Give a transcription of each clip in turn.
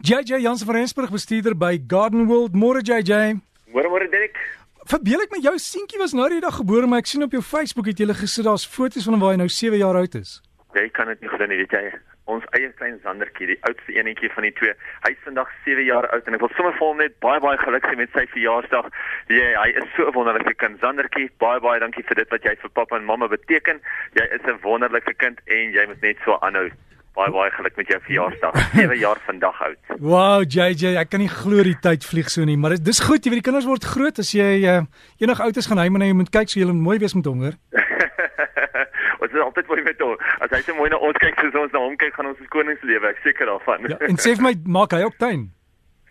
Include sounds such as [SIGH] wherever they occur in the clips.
JJ Jansen van Rensburg bestuurder by Garden World. Môre JJ. Môre môre Dirk. Verbeel ek my jou seentjie was nou die dag gebore, maar ek sien op jou Facebook het jy gesit daar's foto's van hom waar hy nou 7 jaar oud is. Jy kan dit nie glo nie, weet jy. Ons eie klein Sandertjie, die oudste enetjie van die twee. Hy's vandag 7 jaar oud en ek wil sommer vir hom net baie baie geluk sê met sy verjaarsdag. Ja, hy is so 'n wonderlike kind. Sandertjie, baie baie dankie vir dit wat jy vir pappa en mamma beteken. Jy is 'n wonderlike kind en jy moet net so aanhou. Baie baie geluk met jou verjaarsdag. [LAUGHS] 7 jaar vandag oud. Wow, JJ, ek kan nie glo die tyd vlieg so nie, maar dis goed, jy weet die kinders word groot as jy uh, enig oud is gaan hy maar jy moet kyk so jy moet mooi wees met hom, hoor. [LAUGHS] ons is altyd mooi met hom. As hy so mooi na ons kyk soos ons na hom kyk, gaan ons as konings lewe, ek seker daarvan. ja, en sê vir my, maak hy ook tuin? [LAUGHS]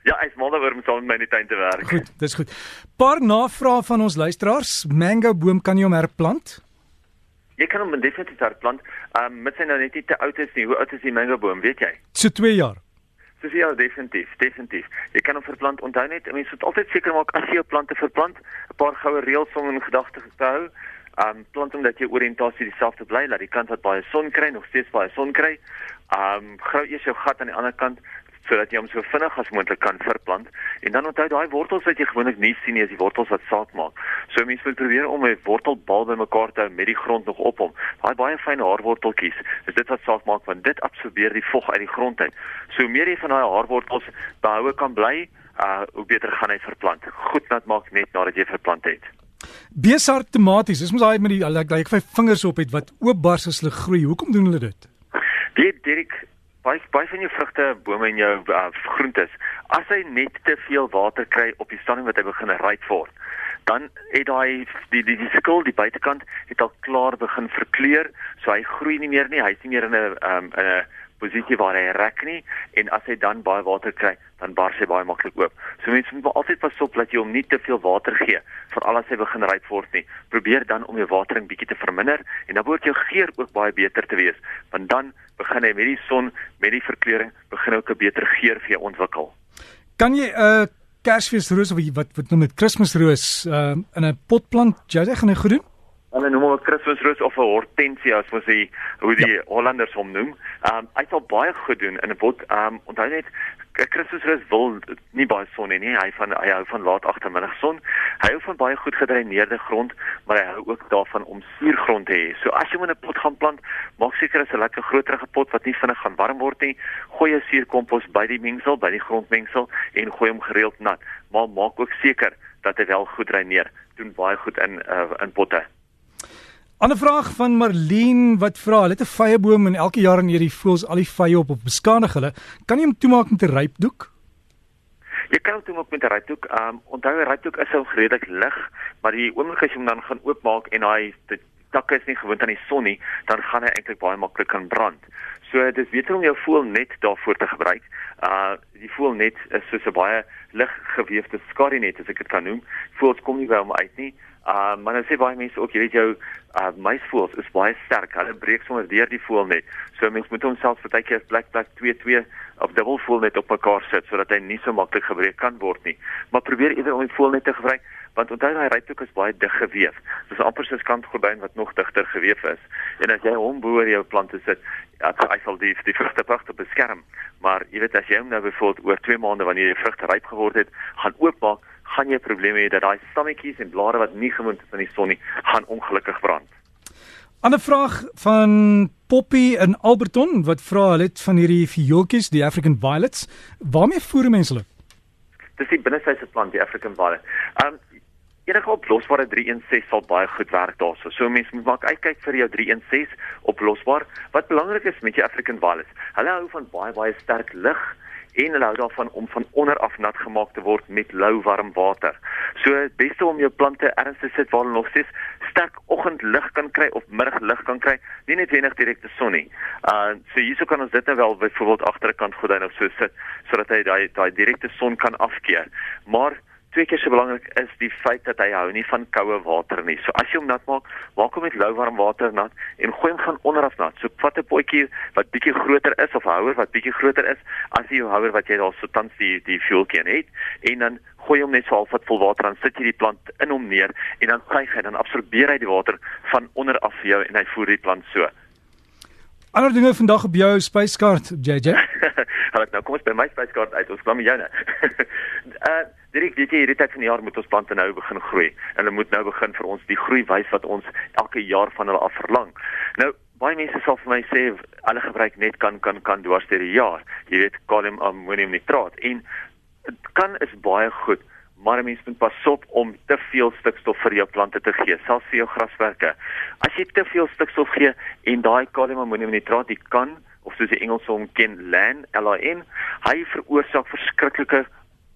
Ja, hy's mal daaroor om saam met my in die tuin te werk. Goed, dis goed. Paar navrae van ons luisteraars. Mango boom kan jy hom herplant? Jy kan hom definitief herplant. Ehm um, met sy nou net nie te oud is nie. Hoe oud is die mango boom, weet jy? So 2 jaar. So ja, definitief, definitief. Jy kan hom verplant. Onthou net, mense moet altyd seker maak as jy jou plante verplant, 'n paar goue reëls om in gedagte te hou. Ehm um, plant hom dat jou oriëntasie dieselfde bly, dat die kant wat baie son kry, nog steeds baie son kry. Ehm um, grou eers jou gat aan die ander kant sodat jy hom so vinnig as moontlik kan verplant en dan onthou daai wortels wat jy gewoonlik nie sien nie is die wortels wat saak maak. So mense moet probeer om 'n wortelbal bymekaar te hou met die grond nog op hom. Daai baie fyn haarworteltjies, is dit wat saak maak want dit absorbeer die vog uit die grond uit. So hoe meer jy van daai haarwortels behoue kan bly, uh hoe beter gaan hy verplant. Goed nat maak net nadat jy verplant het. Besar tomaties, dis mos daai met die like, like vyf vingers op het wat oopbars as hulle groei. Hoekom doen hulle dit? Weet Dirk, baie baie van jou vrugte, bome en jou uh, groentes, as hy net te veel water kry op die stadium wat hy begin ryp word, dan het daai die die die skil die buitekant het al klaar begin verkleur, so hy groei nie meer nie, hy's nie meer in 'n um, in 'n posisie waar hy rek nie en as hy dan baie water kry, dan bars hy baie maklik oop. So mense moet altyd pas op dat jy hom nie te veel water gee veral as hy begin ryp word nie. Probeer dan om jou watering bietjie te verminder en dan word jou geur ook baie beter te wees, want dan begin hy met die son, met die verkleuring, begin ook 'n beter geur vir jou ontwikkel. Kan jy 'n uh, Kersfeesroos of wat wat noem dit Kersroos uh, in 'n pot plant? Jy sê gaan hy goed doen? Hulle noem hom 'n Kersroos of 'n hortensia as ons die hoe die ja. Hollanders hom noem. Ehm um, hy sal baie goed doen in 'n pot. Ehm um, onthou net Kersroos wil nie baie son hê nie. Hy van hy hou van laat agtermiddag son. Hy hou van baie goed gedreineerde grond, maar hy hou ook daarvan om suurgrond te hê. So as jy hom in 'n pot gaan plant, maak seker dit is 'n lekker groterige pot wat nie vinnig gaan warm word nie. Gooi jou suurkompos by die mengsel, by die grondmengsel en gooi hom gereeld nat. Maar maak ook seker dat hy wel goed dreineer. Doen baie goed in uh, in potte. Ander vraag van Marlene wat vra, hulle het 'n vyeboom en elke jaar in hierdie voels al die vye op op beskadig hulle. Kan jy hom toemaak met 'n rypdoek? Jy kan hom toemaak met 'n rypdoek. Ehm um, onthou 'n rypdoek is ou redelik lig, maar die oomblik as jy hom dan gaan oopmaak en daai takke is nie gewoond aan die son nie, dan gaan hy eintlik baie maklik kan brand. So dis beter om jou voel net daarvoor te gebruik. Uh die voel net is soos 'n baie lig geweefde skadinet as ek dit kan noem. Voels kom nie by hom uit nie. Uh maar dan sê baie mense ook jy weet jou uh muisvoëls is baie sterk. Hulle breek sommer deur die voël net. So mense moet homself partykeer plek plek 2 2 of dubbel voël net op mekaar sit sodat hy nie so maklik gebreek kan word nie. Maar probeer eerder om die voël net te gebruik want onthou daai ryptoek is baie dig geweef. Dis amper soos kantgordyn wat nog digter geweef is. En as jy hom bo oor jou plante sit, ja, hy sal die die vrugte pragtig beskerm. Maar jy weet as jy hom nou byvoorbeeld oor 2 maande wanneer die vrugte ryp geword het, gaan oopmaak gaan jy probleme hê dat daai stammetjies en blare wat nie gewoond is aan die son nie, gaan ongelukkig brand. Ander vraag van Poppy in Alberton wat vra hulle het van hierdie viooltjies, die African violets, waarmee voer mense hulle? Dis die binnesyse plant, die African violet. Um enige oplosbare 316 sal baie goed werk daarso. So mense moet maak uitkyk vir jou 316 oplosbaar. Wat belangrik is met jou African violets, hulle hou van baie baie sterk lig en hulle hou daarvan om van onder af nat gemaak te word met lou warm water. So dit beste om jou plante ernstig sit waar hulle nog steeds sterk oggendlig kan kry of middaglig kan kry, nie net wenig direkte son nie. Uh so hierso kan ons dit nou wel byvoorbeeld agterkant godyn of so sit sodat hy daai daai direkte son kan afkeer. Maar twee keer so belangrik is die feit dat hy hou nie van koue water nie. So as jy hom nat maak, maak hom met lou warm water nat en gooi hom van onder af nat. So vat 'n potjie wat bietjie groter is of 'n houer wat bietjie groter is as die houer wat jy daar so tans die die fuelkie het en dan gooi hom net so half wat vol water aan, sit jy die plant in hom neer en dan kyk hy dan absorbeer hy die water van onder af vir jou en hy voer die plant so. Ander dinge vandag op jou spyskaart, JJ. [LAUGHS] Hallo, nou kom ons by my spyskaart uit. Ons klim joune. [LAUGHS] uh Direk, weet jy, hierdie tyd van die jaar moet ons plante nou begin groei en hulle moet nou begin vir ons die groei wys wat ons elke jaar van hulle af verlang. Nou, baie mense sal vir my sê hulle gebruik net kan kan kan dwars deur die jaar. Jy weet, kalium ammonium nitraat en kan is baie goed maar mense moet pas op om te veel stikstof vir jou plante te gee, selfs vir jou graswerke. As jy te veel stikstof gee en daai kalium ammonium nitraat, dit kan of soos die Engels hom ken, LAN, LAN, hy veroorsaak verskriklike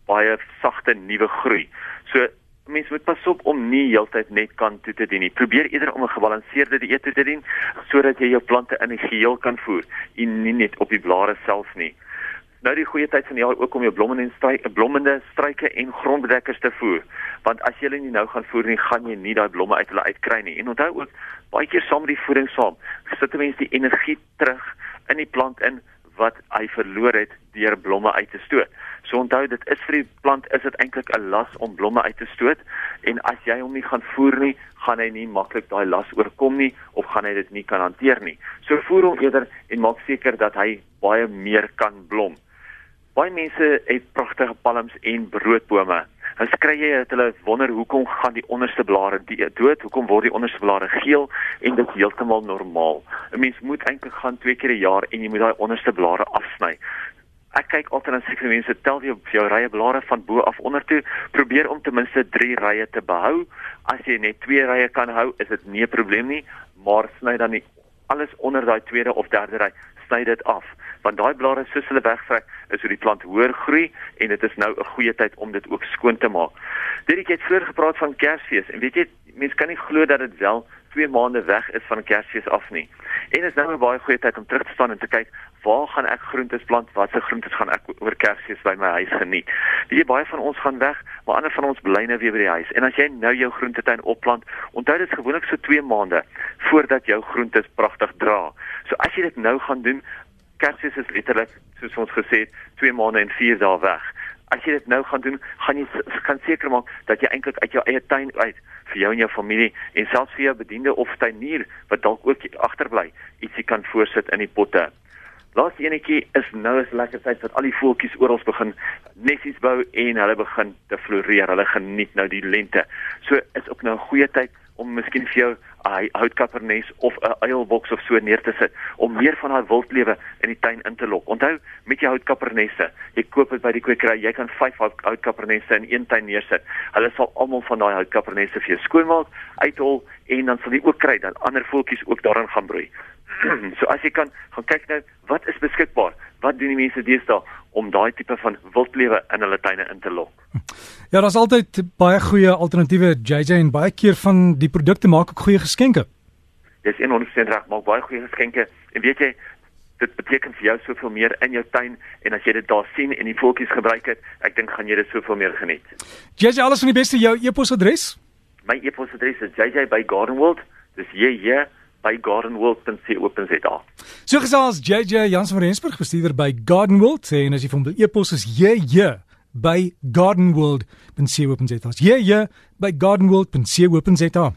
baie sagte nuwe groei. So mense moet pas op om nie heeltyd net kan toe te dien nie. Probeer eerder om 'n gebalanseerde dieet te doen sodat jy jou plante in 'n geheel kan voer en nie net op die blare self nie nou die goeie tyd van die jaar ook om jou blomme en struike, blommende struike en grondbedekkers te voer. Want as jy hulle nie nou gaan voer nie, gaan jy nie daai blomme uit hulle uitkry nie. En onthou ook baie keer saam met die voeding saam, sit 'n mens die energie terug in die plant in wat hy verloor het deur blomme uit te stoot. So onthou dit is vir die plant is dit eintlik 'n las om blomme uit te stoot en as jy hom nie gaan voer nie, gaan hy nie maklik daai las oorkom nie of gaan hy dit nie kan hanteer nie. So voer hom eerder en maak seker dat hy baie meer kan blom. Baie mense het pragtige palms en broodbome. Dan skry jy dat hulle wonder hoekom gaan die onderste blare dood? Hoekom word die onderste blare geel? En dit heeltemal normaal. 'n Mens moet eintlik gaan twee keer 'n jaar en jy moet daai onderste blare afsny. Ek kyk altyd na sekere mense tel jy op jou rye blare van bo af onder toe, probeer om ten minste 3 rye te behou. As jy net 2 rye kan hou, is dit nie 'n probleem nie, maar sny dan nie alles onder daai tweede of derde ry, sny dit af want daai blare soos hulle wegtrek is hoe die plant hoër groei en dit is nou 'n goeie tyd om dit ook skoon te maak. Dit het vroeër gepraat van Kersfees en weet jy mense kan nie glo dat dit wel 2 maande weg is van Kersfees af nie. En is nou 'n baie goeie tyd om terug te staan en te kyk waar gaan ek groentes plant? Watse groentes gaan ek oor Kersfees by my huis geniet? Weet jy baie van ons gaan weg, maar ander van ons bly nou weer by die huis. En as jy nou jou groentetuin opplant, onthou dit gewoonlik so 2 maande voordat jou groentes pragtig dra. So as jy dit nou gaan doen, Kersfees is letterlik soos ons gesê het 2 maande en 4 dae weg. As jy dit nou gaan doen, gaan jy kan seker maak dat jy eintlik uit jou eie tuin uit vir jou en jou familie en selfs vir jou bediende of tuinier wat dalk ook agterbly, ietsie kan voorsit in die potte. Laaste enetjie is nou is lekker tyd dat al die voeltjies oral begin nessies bou en hulle begin te floreer. Hulle geniet nou die lente. So is ook nou 'n goeie tyd om miskien vir jou 'n houtkappernes of 'n uilboks of so neer te sit om meer van daai wildlewe in die tuin in te lok. Onthou, met jou houtkappernesse, jy koop dit by die kwekery, jy kan 5 houtkappernesse in een tuin neersit. Hulle sal almal van daai houtkappernesse vir jou skoonmaak, uithol en dan sal jy ook kry dat ander voeltjies ook daarin gaan broei. [CLEARS THROAT] so as jy kan gaan kyk nou wat is beskikbaar. Wat doen die mense deesdae om daai tipe van wildlewe in hulle tuine in te lok? Ja, daar's altyd baie goeie alternatiewe JJ en baie keer van die produkte maak ook goeie geskenke. Dis 100% reg, maak baie goeie geskenke. En weet jy, dit beteken vir jou soveel meer in jou tuin en as jy dit daar sien en die voeltjies gebruik het, ek dink gaan jy dit soveel meer geniet. JJ, alles van die beste jou e-posadres? My e-posadres is jj@gardenworld. Dis jj by gardenworld.co.za. So gesels JJ Jansen van Rensburg, bestuurder by Gardenworld, sê en as jy van die e-pos is jj by gardenworld.co.za. Jj by gardenworld.co.za.